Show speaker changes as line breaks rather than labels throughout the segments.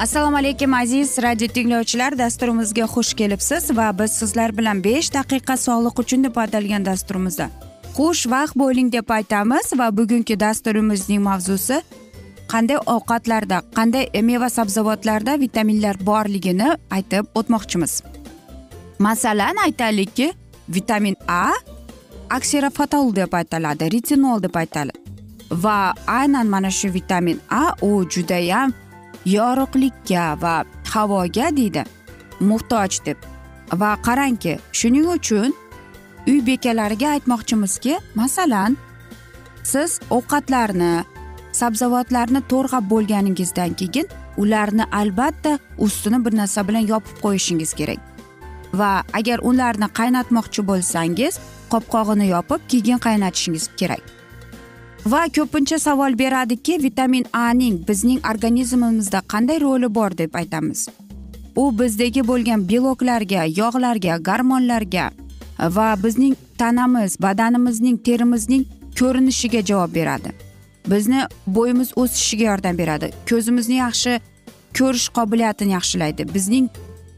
assalomu alaykum aziz radio tinglovchilar. Dasturimizga xush kelibsiz va biz sizlar bilan besh daqiqa sog'liq uchun deb atalgan dasturimizda xushvaqt bo'ling deb aytamiz va bugungi dasturimizning mavzusi qanday ovqatlarda qanday meva sabzavotlarda vitaminlar borligini aytib o'tmoqchimiz. Masalan aytaylikki vitamin a aksirafatol deb aytiladi retinol deb aytiladi va aynan mana shu vitamin a u judayam yorug'likka va havoga deydi. Muhtoj deb. Va qarangki shuning uchun uy bekalariga aytmoqchimizki masalan siz ovqatlarni sabzavotlarni to'rg'ab bo'lganingizdan keyin ularni albatta ustini bir narsa bilan yopib qo'yishingiz kerak. Va agar ularni qaynatmoqchi bo'lsangiz qopqog'ini yopib keyin qaynatishingiz kerak. Va ko'pincha savol beradiki vitamin a ning bizning organizmimizda qanday roli bor deb aytamiz. U bizdagi bo'lgan beloklarga yog'larga gormonlarga va bizning tanamiz badanimizning terimizning ko'rinishiga javob beradi. Bizni bo'yimiz o'sishiga yordam beradi. Ko'zimizni yaxshi ko'rish qobiliyatini yaxshilaydi. Bizning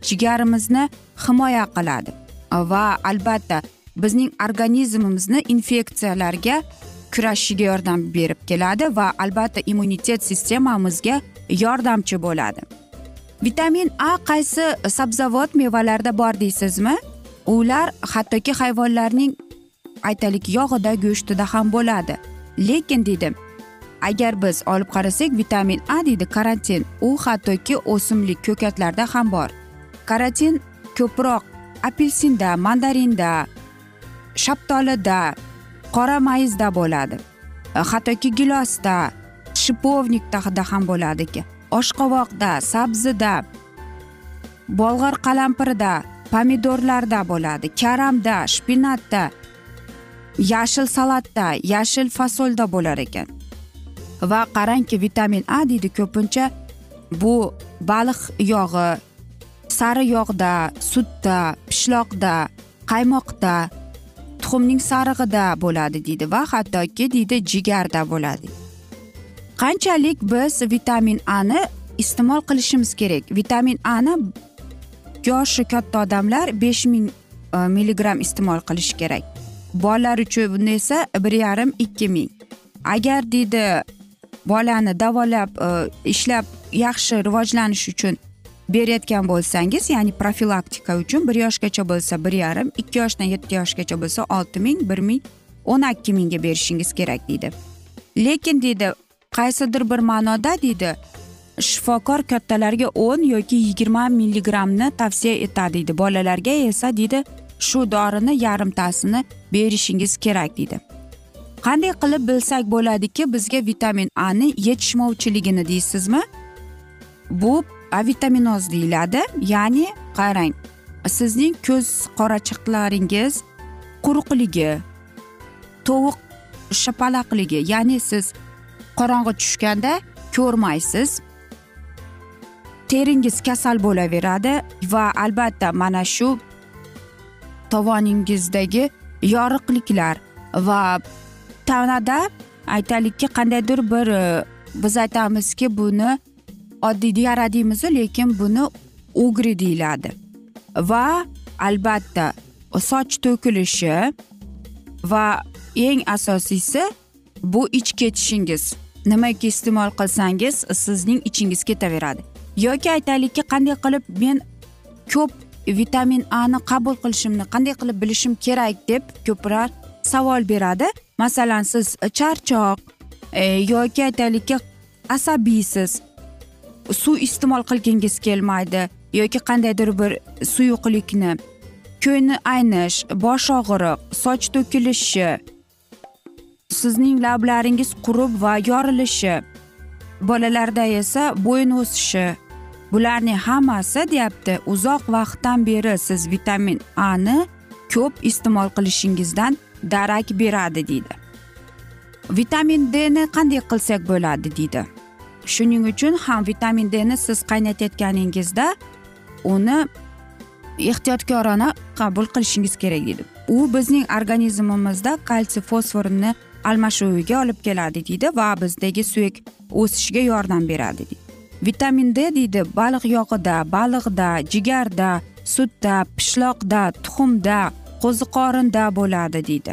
jigarimizni himoya qiladi. Va albatta bizning organizmimizni infeksiyalarga kurashishiga yordam berib keladi va albatta immunitet sistemamizga yordamchi bo'ladi. Vitamin a qaysi sabzavot mevalarda bor deysizmi? Ular hattoki hayvonlarning aytaylik yog'ida go'shtida ham bo'ladi. Lekin deydi agar biz olib qarasak vitamin a deydi karantin. U hattoki o'simlik ko'katlarda ham bor. Karantin ko'proq apelsinda mandarinda shaptolida qora mayizda bo'ladi. E, Hattoki gilosda shipovnikda ham bo'ladi oshqovoqda sabzida bolg'or qalampirida pomidorlarda bo'ladi. Karamda shpinatda yashil salatda yashil fasolda bo'lar ekan. Va qarangki vitamin a deydi ko'pincha bu baliq yog'i sari yog'da sutda pishloqda qaymoqda tuxumning sarig'ida bo'ladi deydi va hattoki deydi jigarda bo'ladi. Qanchalik biz vitamin ani iste'mol qilishimiz kerak? Vitamin ani yoshi katta odamlar besh ming e, milligramm iste'mol qilish kerak. Bolalar uchun esa bir yarim ikki ming. Agar deydi bolani davolab e, ishlab yaxshi rivojlanish uchun berayotgan bo'lsangiz ya'ni profilaktika uchun bir yoshgacha bo'lsa bir yarim ikki yoshdan yetti yoshgacha bo'lsa olti ming bir ming o'n ikki mingga berishingiz kerak deydi. Lekin deydi qaysidir bir ma'noda deydi shifokor kattalarga o'n yoki yigirma milligrammni tavsiya etadi deydi. Bolalarga esa deydi shu dorini yarimtasini berishingiz kerak deydi. Qanday qilib bilsak bo'ladiki bizga vitamin a ni yetishmovchiligini deysizmi? Bu avitaminoz deyiladi ya'ni qarang sizning ko'z qorachiqlaringiz quruqligi tovuq shapalaqligi ya'ni siz qorong'i tushganda ko'rmaysiz. Teringiz kasal bo'laveradi va albatta mana shu tovoningizdagi yoriqliklar va tanada aytaylikki qandaydir bir biz aytamizki buni oddiy diara deymizu lekin buni ugri deyiladi. Va albatta soch to'kilishi va eng asosiysi bu ich ketishingiz. Nimaki iste'mol qilsangiz sizning ichingiz ketaveradi. Yoki aytaylikki qanday qilib men ko'p vitamin ani qabul qilishimni qanday qilib bilishim kerak deb ko'plar savol beradi. Masalan siz charchoq e, yoki aytaylikki asabiysiz. Suv iste'mol qilgingiz kelmaydi yoki qandaydir bir suyuqlikni ko'ngli aynish bosh og'riq soch to'kilishi sizning lablaringiz qurib va yorilishi bolalarda esa bo'yin o'sishi. Bularning hammasi deyapti uzoq vaqtdan beri siz vitamin a ni ko'p iste'mol qilishingizdan darak beradi deydi. Vitamin d ni qanday qilsak bo'ladi deydi. Shuning uchun ham vitamin d ni siz qaynatayotganingizda uni ehtiyotkorona qabul qilishingiz kerak deydi u bizning organizmimizda kalsiy fosforni almashuviga olib keladi deydi va bizdagi suyak o'sishiga yordam beradi deydi. Vitamin d deydi baliq yog'ida baliqda jigarda sutda pishloqda tuxumda qo'ziqorinda bo'ladi deydi.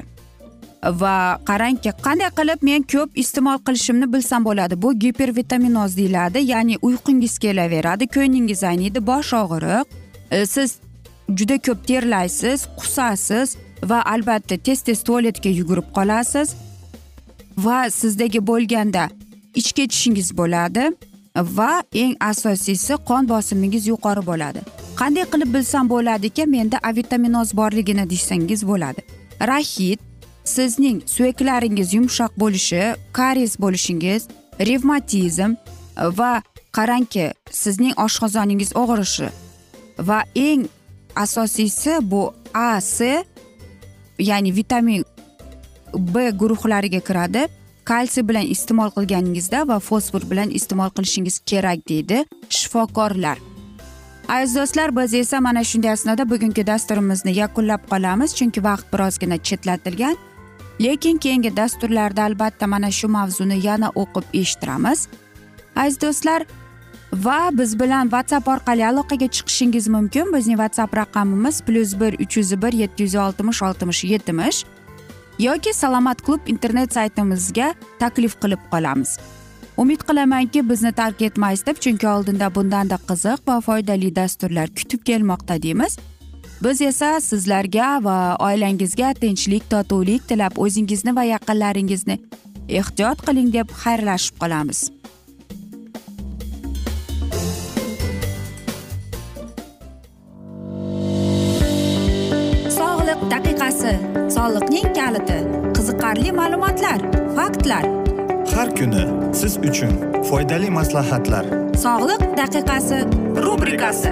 Va qarangki qanday qilib men ko'p iste'mol qilishimni bilsam bo'ladi? Bu gipervitaminoz deyiladi ya'ni uyqungiz kelaveradi ko'nglingiz ayniydi bosh og'riq. E, siz juda ko'p terlaysiz qusasiz va albatta tez tez tualetga yugurib qolasiz va sizdagi bo'lganda ich ketishingiz bo'ladi va eng asosiysi qon bosimingiz yuqori bo'ladi. Qanday qilib bilsam bo'ladi ekan menda a vitaminoz borligini desangiz bo'ladi. Raxit sizning suyaklaringiz yumshoq bo'lishi karies bo'lishingiz revmatizm e, va qarangki sizning oshqozoningiz og'rishi. Va eng asosiysi bu a c ya'ni vitamin b guruhlariga kiradi. Kalsiy bilan iste'mol qilganingizda va fosfor bilan iste'mol qilishingiz kerak deydi shifokorlar. Aziz do'stlar biz esa mana shunday asnoda bugungi dasturimizni yakunlab qolamiz chunki vaqt birozgina chetlatilgan. Lekin keyingi dasturlarda albatta mana shu mavzuni yana o'qib eshittiramiz. Aziz do'stlar va biz bilan whatsapp orqali aloqaga chiqishingiz mumkin. Bizning whatsapp raqamimiz plyus bir uch yuz bir yetti yuz oltmish oltmish yetmish yoki salomat klub internet saytimizga taklif qilib qolamiz. Umid qilamanki bizni tark etmaysiz deb chunki oldinda bundanda qiziq va foydali dasturlar kutib kelmoqda deymiz. Biz esa sizlarga va oilangizga tinchlik totuvlik tilab o'zingizni va yaqinlaringizni ehtiyot qiling deb xayrlashib qolamiz. Sog'liq daqiqasi soliqning kaliti qiziqarli ma'lumotlar faktlar.
Har kuni siz uchun foydali maslahatlar.
Sog'liq daqiqasi rubrikasi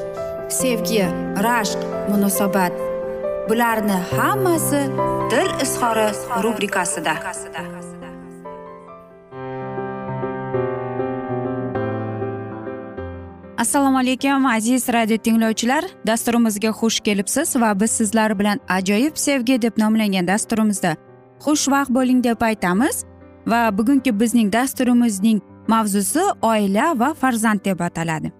sevgi rashq munosabat. Bularni hammasi dil izhori rubrikasida. Assalomu alaykum aziz radio tinglovchilar. Dasturimizga xush kelibsiz va biz sizlar bilan ajoyib sevgi deb nomlangan dasturimizda xushvaqt bo'ling deb aytamiz. Va bugungi bizning dasturimizning mavzusi oila va farzand deb ataladi.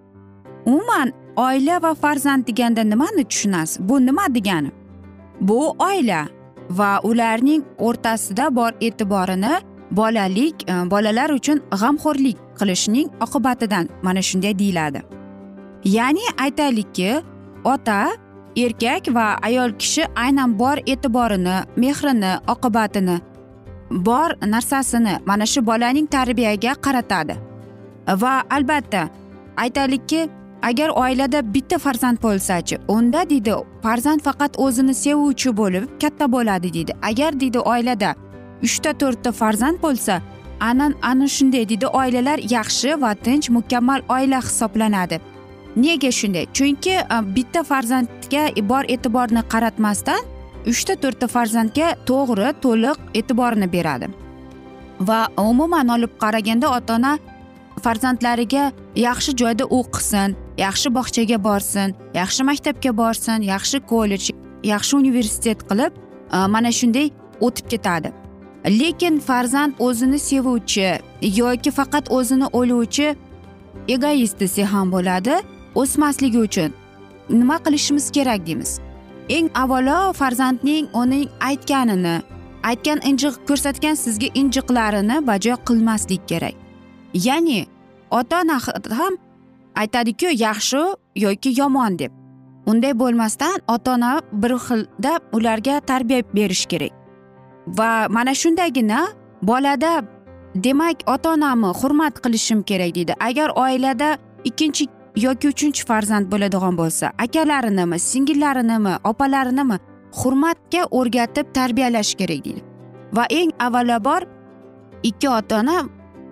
Umuman oila va farzand deganda nimani tushunasiz? Bu nima degani? Bu oila va ularning o'rtasida bor e'tiborini bolalik e, bolalar uchun g'amxo'rlik qilishning oqibatidan mana shunday deyiladi. Ya'ni aytaylikki ota erkak va ayol kishi aynan bor e'tiborini mehrini oqibatini bor narsasini mana shu bolaning tarbiyaga qaratadi. Va albatta aytaylikki agar oilada bitta farzand bo'lsachi unda deydi farzand faqat o'zini sevuvchi bo'lib katta bo'ladi deydi. Agar deydi oilada uchta to'rtta farzand bo'lsa anan ana shunday deydi oilalar yaxshi va tinch mukammal oila hisoblanadi. Nega shunday? Chunki e, bitta farzandga bor e'tiborni qaratmasdan uchta to'rtta farzandga to'g'ri to'liq e'tiborini beradi. Va umuman olib qaraganda ota ona farzandlariga yaxshi joyda o'qisin yaxshi bog'chaga borsin yaxshi maktabga borsin yaxshi kollej yaxshi universitet qilib e, mana shunday o'tib ketadi. Lekin farzand o'zini sevuvchi yoki faqat o'zini o'ylovchi egoist desak ham bo'ladi o'smasligi uchun nima qilishimiz kerak deymiz. Eng avvalo farzandning uning aytganini aytgan injiq ko'rsatgan sizga injiqlarini bajo qilmaslik kerak. Ya'ni ota ona ham aytadiku yaxshi yoki yomon deb. Unday bo'lmasdan ota ona bir xilda ularga tarbiya berish kerak. Va mana shundagina bolada demak ota onamni hurmat qilishim kerak deydi. Agar oilada ikkinchi yoki uchinchi farzand bo'ladigan bo'lsa akalarinimi singillarinimi opalarinimi hurmatga o'rgatib tarbiyalash kerak deydi. Va eng avvalambor ikki ota ona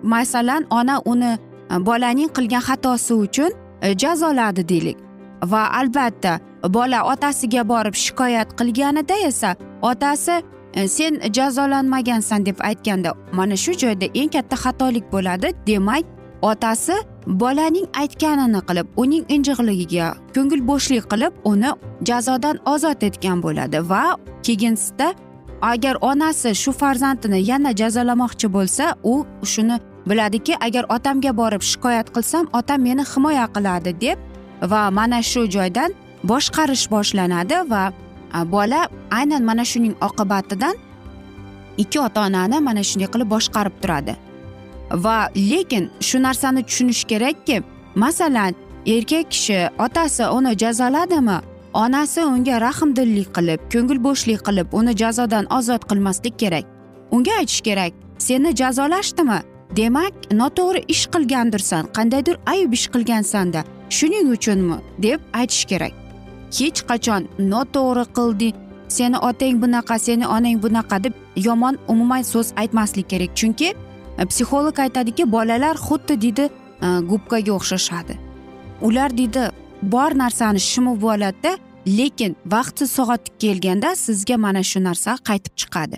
masalan ona uni Э, bolaning qilgan xatosi uchun e, jazoladi deylik. Va albatta bola otasiga borib shikoyat qilganida esa otasi e, sen jazolanmagansan deb aytganda mana shu joyda eng katta xatolik bo'ladi demak otasi bolaning aytganini qilib uning injiqligiga ko'ngil bo'shlik qilib uni jazodan ozod etgan bo'ladi. Va keyinsida agar onasi shu farzandini yana jazolamoqchi bo'lsa u shuni biladiki agar otamga borib shikoyat qilsam otam meni himoya qiladi deb va mana shu joydan boshqarish boshlanadi va bola aynan mana shuning oqibatidan ikki ota onani mana shunday qilib boshqarib turadi. Va lekin shu narsani tushunish kerakki masalan erkak kishi otasi uni jazoladimi onasi unga rahmdillik qilib ko'ngil bo'shlik qilib uni jazodan ozod qilmaslik kerak. Unga aytish kerak seni jazolashdimi? Demak noto'g'ri ish qilgandirsan qandaydir ayb ish qilgansanda shuning uchunmi deb aytish kerak. Hech qachon noto'g'ri qilding seni otang bunaqa seni onang bunaqa deb yomon umuman so'z aytmaslik kerak. Chunki e, psixolog aytadiki bolalar xuddi deydi e, gubkaga o'xshashadi. Ular deydi bor narsani shimib oladida lekin vaqti soati kelganda sizga mana shu narsa qaytib chiqadi.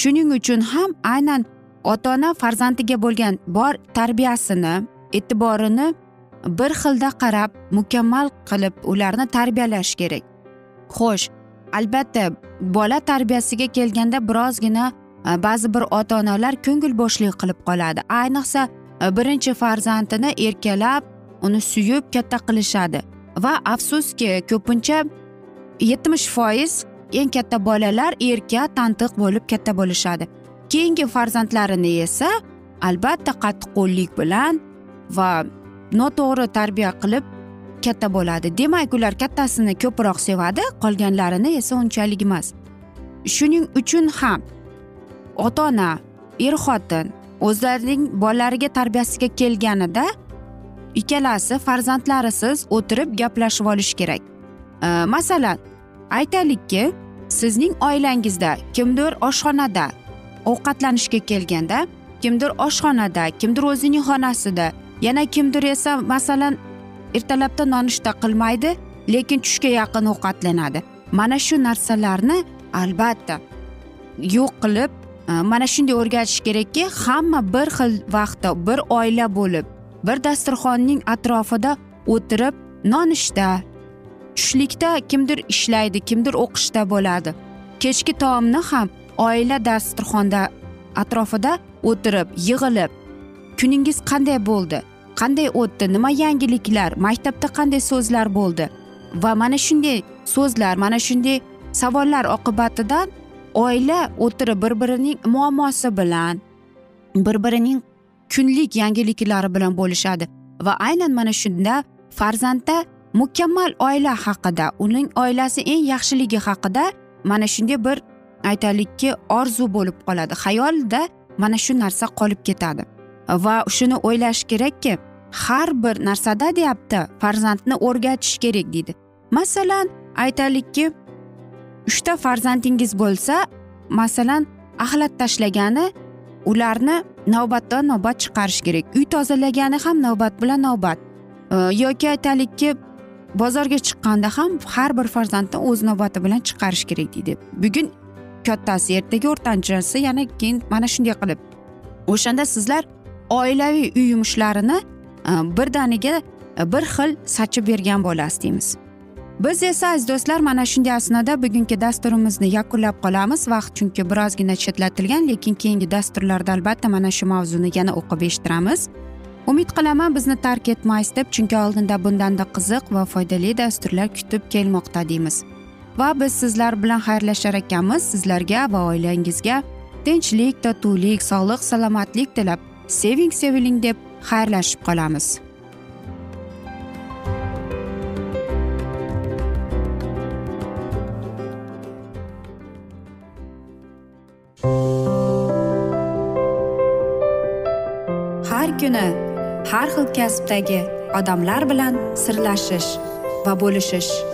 Shuning uchun ham aynan ota ona farzandiga bo'lgan bor tarbiyasini e'tiborini bir xilda qarab mukammal qilib ularni tarbiyalash kerak. Xo'sh albatta bola tarbiyasiga kelganda birozgina e, ba'zi bir ota onalar ko'ngil bo'shlik qilib qoladi. Ayniqsa e, birinchi farzandini erkalab uni suyib katta qilishadi. Va afsuski ko'pincha yetmish foiz eng katta bolalar erka tantiq bo'lib katta bo'lishadi. Keyingi farzandlarini esa albatta qattiqqo'llik bilan va noto'g'ri tarbiya qilib katta bo'ladi. Demak ular kattasini ko'proq sevadi qolganlarini esa unchalik emas. Shuning uchun ham ota ona er xotin o'zlarining bolalariga tarbiyasiga kelganida ikkalasi farzandlarisiz o'tirib gaplashib olish kerak. E, masalan aytaylikki sizning oilangizda kimdir oshxonada ovqatlanishga kelganda kimdir oshxonada kimdir o'zining xonasida yana kimdir esa masalan ertalabda nonushta qilmaydi lekin tushga yaqin ovqatlanadi. Mana shu narsalarni albatta yo'q qilib e, mana shunday o'rgatish kerakki hamma bir xil vaqtda bir oila bo'lib bir dasturxonning atrofida o'tirib nonushta tushlikda kimdir ishlaydi kimdir o'qishda bo'ladi. Kechki taomni ham oila dasturxonda atrofida o'tirib yig'ilib kuningiz qanday bo'ldi? Qanday o'tdi? Nima yangiliklar? Maktabda qanday so'zlar bo'ldi? Va mana shunday so'zlar mana shunday savollar oqibatidan oila o'tirib bir birining muammosi bilan bir birining kunlik yangiliklari bilan bo'lishadi. Va aynan mana shunda farzandda mukammal oila haqida uning oilasi eng yaxshiligi haqida mana shunday bir aytaylikki orzu bo'lib qoladi. Xayolda mana shu narsa qolib ketadi. Va shuni o'ylash kerakki har bir narsada deyapti farzandni o'rgatish kerak deydi. Masalan aytaylikki uchta farzandingiz bo'lsa masalan axlat tashlagani ularni navbatdan navbat chiqarish kerak. Uy tozalagani ham navbat bilan navbat. Yoki aytaylikki bozorga chiqqanda ham har bir farzandni o'z navbati bilan chiqarish kerak deydi. Bugun kattasi ertaga o'rtanchasi yana keyin mana shunday qilib. O'shanda sizlar oilaviy uy yumushlarini e, birdaniga e, bir xil sachib bergan bo'lasiz deymiz. Biz esa aziz do'stlar mana shunday asnoda bugungi dasturimizni yakunlab qolamiz. Vaqt chunki birozgina chetlatilgan lekin keyingi dasturlarda albatta mana shu mavzuni yana o'qib eshittiramiz. Umid qilaman bizni tark etmaysiz deb chunki oldinda bundanda qiziq va foydali dasturlar kutib kelmoqda deymiz. Va biz sizlar bilan xayrlashar ekanmiz. Sizlarga va oilangizga tinchlik totuvlik sog'lik salomatlik tilab seving seviling deb xayrlashib qolamiz. Har kuni har xil kasbdagi odamlar bilan sirlashish va bo'lishish.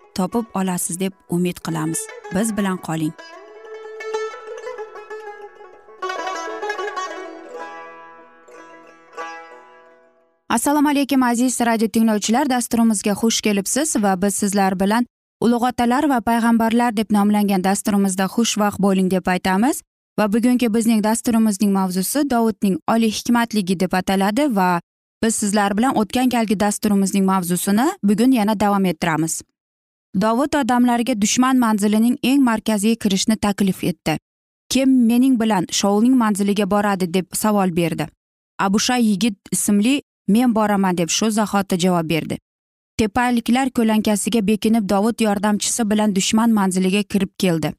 topib olasiz deb umid qilamiz. Biz bilan qoling. Assalomu alaykum aziz radio tinglovchilar. Dasturimizga xush kelibsiz va biz sizlar bilan ulug' otalar va payg'ambarlar deb nomlangan dasturimizda xushvaqt bo'ling deb aytamiz. Va bugungi bizning dasturimizning mavzusi dovudning oliy hikmatligi deb ataladi va biz sizlar bilan o'tgan galgi dasturimizning mavzusini bugun yana davom ettiramiz. Dovud odamlarga dushman manzilining eng markaziga kirishni taklif etdi. Kim mening bilan shoulning manziliga boradi deb savol berdi. Abushay yigit ismli men boraman deb shu zahoti javob berdi. Tepaliklar ko'lankasiga bekinib dovud yordamchisi bilan dushman manziliga kirib keldi.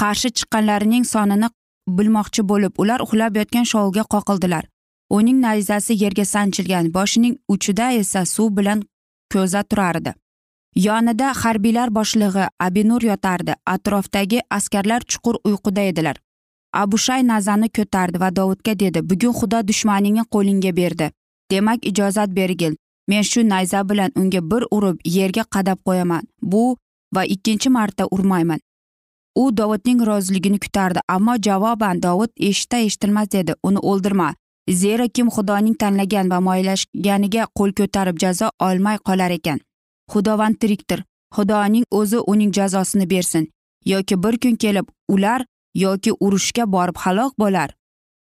Qarshi chiqqanlarining sonini bilmoqchi bo'lib ular uxlab yotgan shovulga qoqildilar. Uning nayzasi yerga sanchilgan boshining uchida esa suv bilan ko'za turardi. Yonida harbiylar boshlig'i abinur yotardi. Atrofdagi askarlar chuqur uyquda edilar. Abushay nazani ko'tardi va dovudga dedi bugun xudo dushmaningni qo'lingga berdi. Demak ijozat bergil. Men shu nayza bilan unga bir urib yerga qadab qo'yaman. Bu va ikkinchi marta urmayman. U dovudning roziligini kutardi ammo javoban dovud eshita eshitilmas dedi uni o'ldirma. Zero kim xudoning tanlagan va moylashganiga qo'l ko'tarib jazo olmay qolar ekan. Xudovand tirikdir. Xudoning o'zi uning jazosini bersin. Yoki bir kun kelib ular yoki urushga borib halok bo'lar.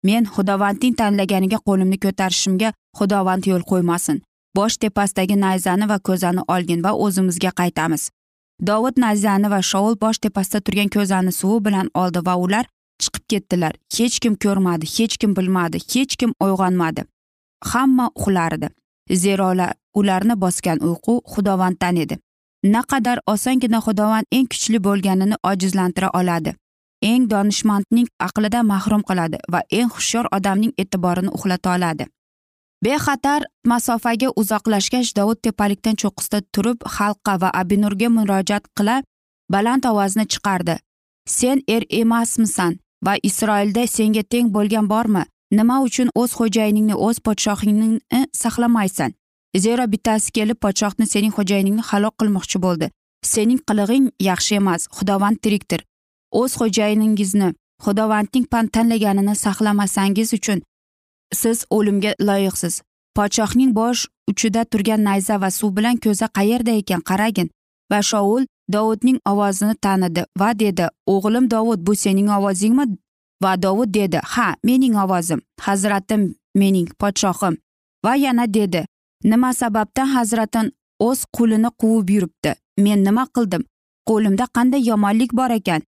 Men xudovandning tanlaganiga qo'limni ko'tarishimga xudovand yo'l qo'ymasin. Bosh tepasidagi nayzani va ko'zani olgin va o'zimizga qaytamiz. Dovud nayzani va shoul bosh tepasida turgan ko'zani suvi bilan oldi va ular chiqib ketdilar. Hech kim ko'rmadi hech kim bilmadi hech kim uyg'onmadi. Hamma uxlardi zero ularni bosgan uyqu xudovanddan edi. Naqadar osongina xudovand eng kuchli bo'lganini ojizlantira oladi. Eng donishmandning aqlidan mahrum qiladi va eng hushyor odamning e'tiborini uxlata oladi. Bexatar masofaga uzoqlashgach dovud tepalikdan cho'qqisida turib xalqqa va abinurga murojaat qila baland ovozini chiqardi. Sen er emasmisan va isroilda senga teng bo'lgan bormi? Nima uchun o'z xo'jayiningni o'z podshohingni saqlamaysan? Zero bittasi kelib podshohni sening xo'jayiningni halok qilmoqchi bo'ldi. Sening qilig'ing yaxshi emas xudovand tirikdir. O'z xo'jayiningizni xudovandning tanlaganini saqlamasangiz uchun siz o'limga loyiqsiz. Podshohning bosh uchida turgan nayza va suv bilan ko'za qayerda ekan qaragin. Va shoul dovudning ovozini tanidi va dedi o'g'lim dovud bu sening ovozingmi? Va dovud dedi ha mening ovozim hazratim mening podshohim. Va yana dedi nima sababdan hazratim o'z qulini quvib yuribdi? Men nima qildim? Qo'limda qanday yomonlik bor ekan?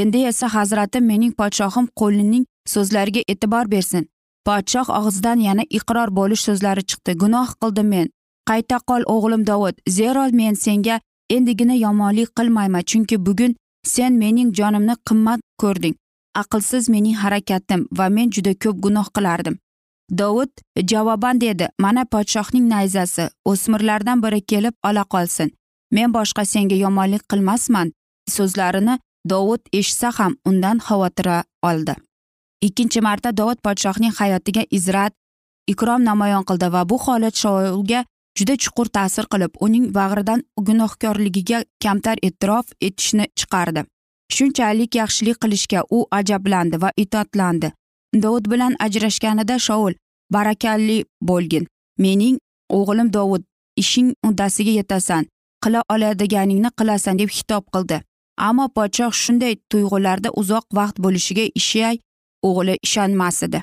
Endi esa hazratim mening podshohim qo'lining so'zlariga e'tibor bersin. Podshoh og'zidan yana iqror bo'lish so'zlari chiqdi. Gunoh qildim men. Qayta qol o'g'lim dovud. Zero men senga endigina yomonlik qilmayman chunki bugun sen mening jonimni qimmat ko'rding. Aqlsiz mening harakatim va men juda ko'p gunoh qilardim. Dovud javoban dedi mana podshohning nayzasi o'smirlardan biri kelib ola qolsin. Men boshqa senga yomonlik qilmasman so'zlarini dovud eshitsa ham undan xavotira oldi. Ikkinchi marta dovud podshohning hayotiga izrat ikrom namoyon qildi va bu holat shoulga juda chuqur ta'sir qilib uning bag'ridan gunohkorligiga kamtar e'tirof etishni chiqardi. Shunchalik yaxshilik qilishga u ajablandi va itoatlandi. Dovud bilan ajrashganida shoul barakalli bo'lgin mening o'g'lim dovud ishing uddasiga yetasan qila oladiganingni qilasan deb xitob qildi. Ammo podshoh shunday tuyg'ularda uzoq vaqt bo'lishiga ishay o'g'li ishonmas edi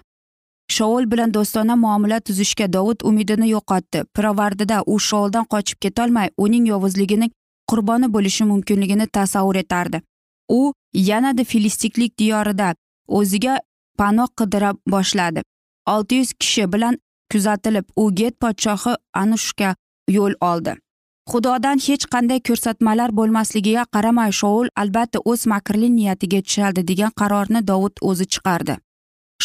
shoul bilan do'stona muomala tuzishga dovud umidini yo'qotdi. Pirovardida u shouldan qochib ketolmay uning yovuzligining qurboni bo'lishi mumkinligini tasavvur etardi. U yanada filistiklik diyorida o'ziga panoh qidira boshladi. Olti yuz kishi bilan kuzatilib u get podshohi anushga yo'l oldi. Xudodan hech qanday ko'rsatmalar bo'lmasligiga qaramay shoul albatta o'z makrli niyatiga tushadi degan qarorni dovud o'zi chiqardi.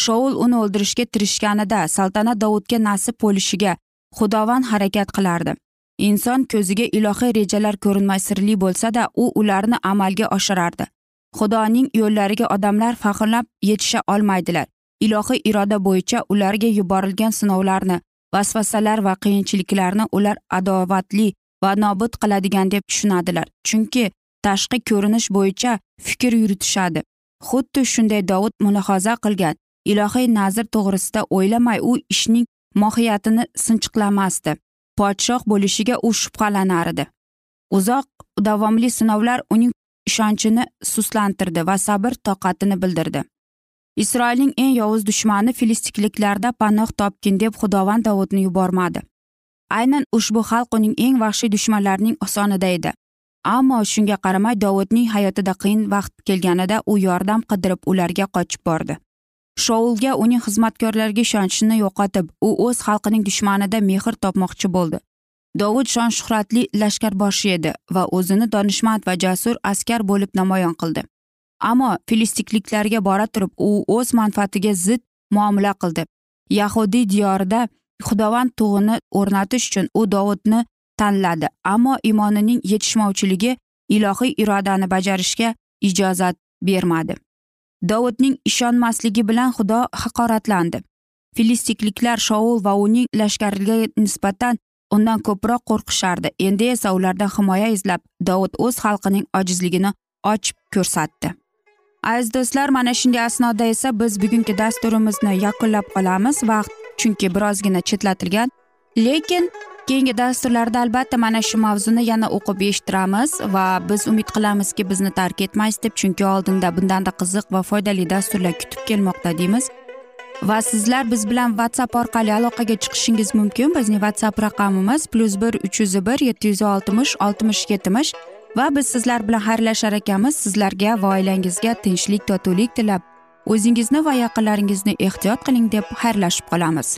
Shoul uni o'ldirishga tirishganida saltanat dovudga nasib bo'lishiga xudovand harakat qilardi. Inson ko'ziga ilohiy rejalar ko'rinmay sirli bo'lsada u ularni amalga oshirardi. Xudoning yo'llariga odamlar faxrlab yetisha olmaydilar. Ilohiy iroda bo'yicha ularga yuborilgan sinovlarni vasvasalar va qiyinchiliklarni ular adovatli va nobud qiladigan deb tushunadilar. Chunki tashqi ko'rinish bo'yicha fikr yuritishadi. Xuddi shunday dovud mulohaza qilgan. Ilohiy nazr to'g'risida o'ylamay u ishning mohiyatini sinchiqlamasdi. Podshoh bo'lishiga u shubhalanardi uzoq davomli sinovlar uning ishonchini suslantirdi va sabr toqatini bildirdi. Isroilning eng yovuz dushmani filistikliklarda panoh topgin deb xudovand davudni yubormadi. Aynan ushbu xalq uning eng vahshiy dushmanlarining osonida edi. Ammo shunga qaramay dovudning hayotida qiyin vaqt kelganida u yordam qidirib ularga qochib bordi. Shoulga uning xizmatkorlariga ishonchini yo'qotib u o'z xalqining dushmanida mehr topmoqchi bo'ldi. Dovud shon shuhratli lashkarboshi edi va o'zini donishmand va jasur askar bo'lib namoyon qildi. Ammo filistikliklarga bora turib u o'z manfaatiga zid muomala qildi. Yahudiy diyorida xudovand tug'ini o'rnatish uchun u dovudni tanladi ammo imonining yetishmovchiligi ilohiy irodani bajarishga ijozat bermadi. Dovudning ishonmasligi bilan xudo haqoratlandi. Filistikliklar shoul va uning lashkariga nisbatan undan ko'proq qo'rqishardi. Endi esa ulardan himoya izlab dovud o'z xalqining ojizligini ochib ko'rsatdi. Aziz do'stlar mana shunday asnoda esa biz bugungi dasturimizni yakunlab qolamiz. Vaqt chunki birozgina chetlatilgan. Lekin keyingi dasturlarda albatta mana shu mavzuni yana o'qib eshittiramiz va biz umid qilamizki bizni tark etmaysiz deb chunki oldinda bundanda qiziq va foydali dasturlar kutib kelmoqda deymiz. Va sizlar biz bilan whatsapp orqali aloqaga chiqishingiz mumkin. Bizning whatsapp raqamimiz plyus bir uch yuz bir yetti yuz oltmish oltmish yetmish va biz sizlar bilan xayrlashar ekanmiz. Sizlarga va oilangizga tinchlik totuvlik tilab o'zingizni va yaqinlaringizni ehtiyot qiling deb xayrlashib qolamiz.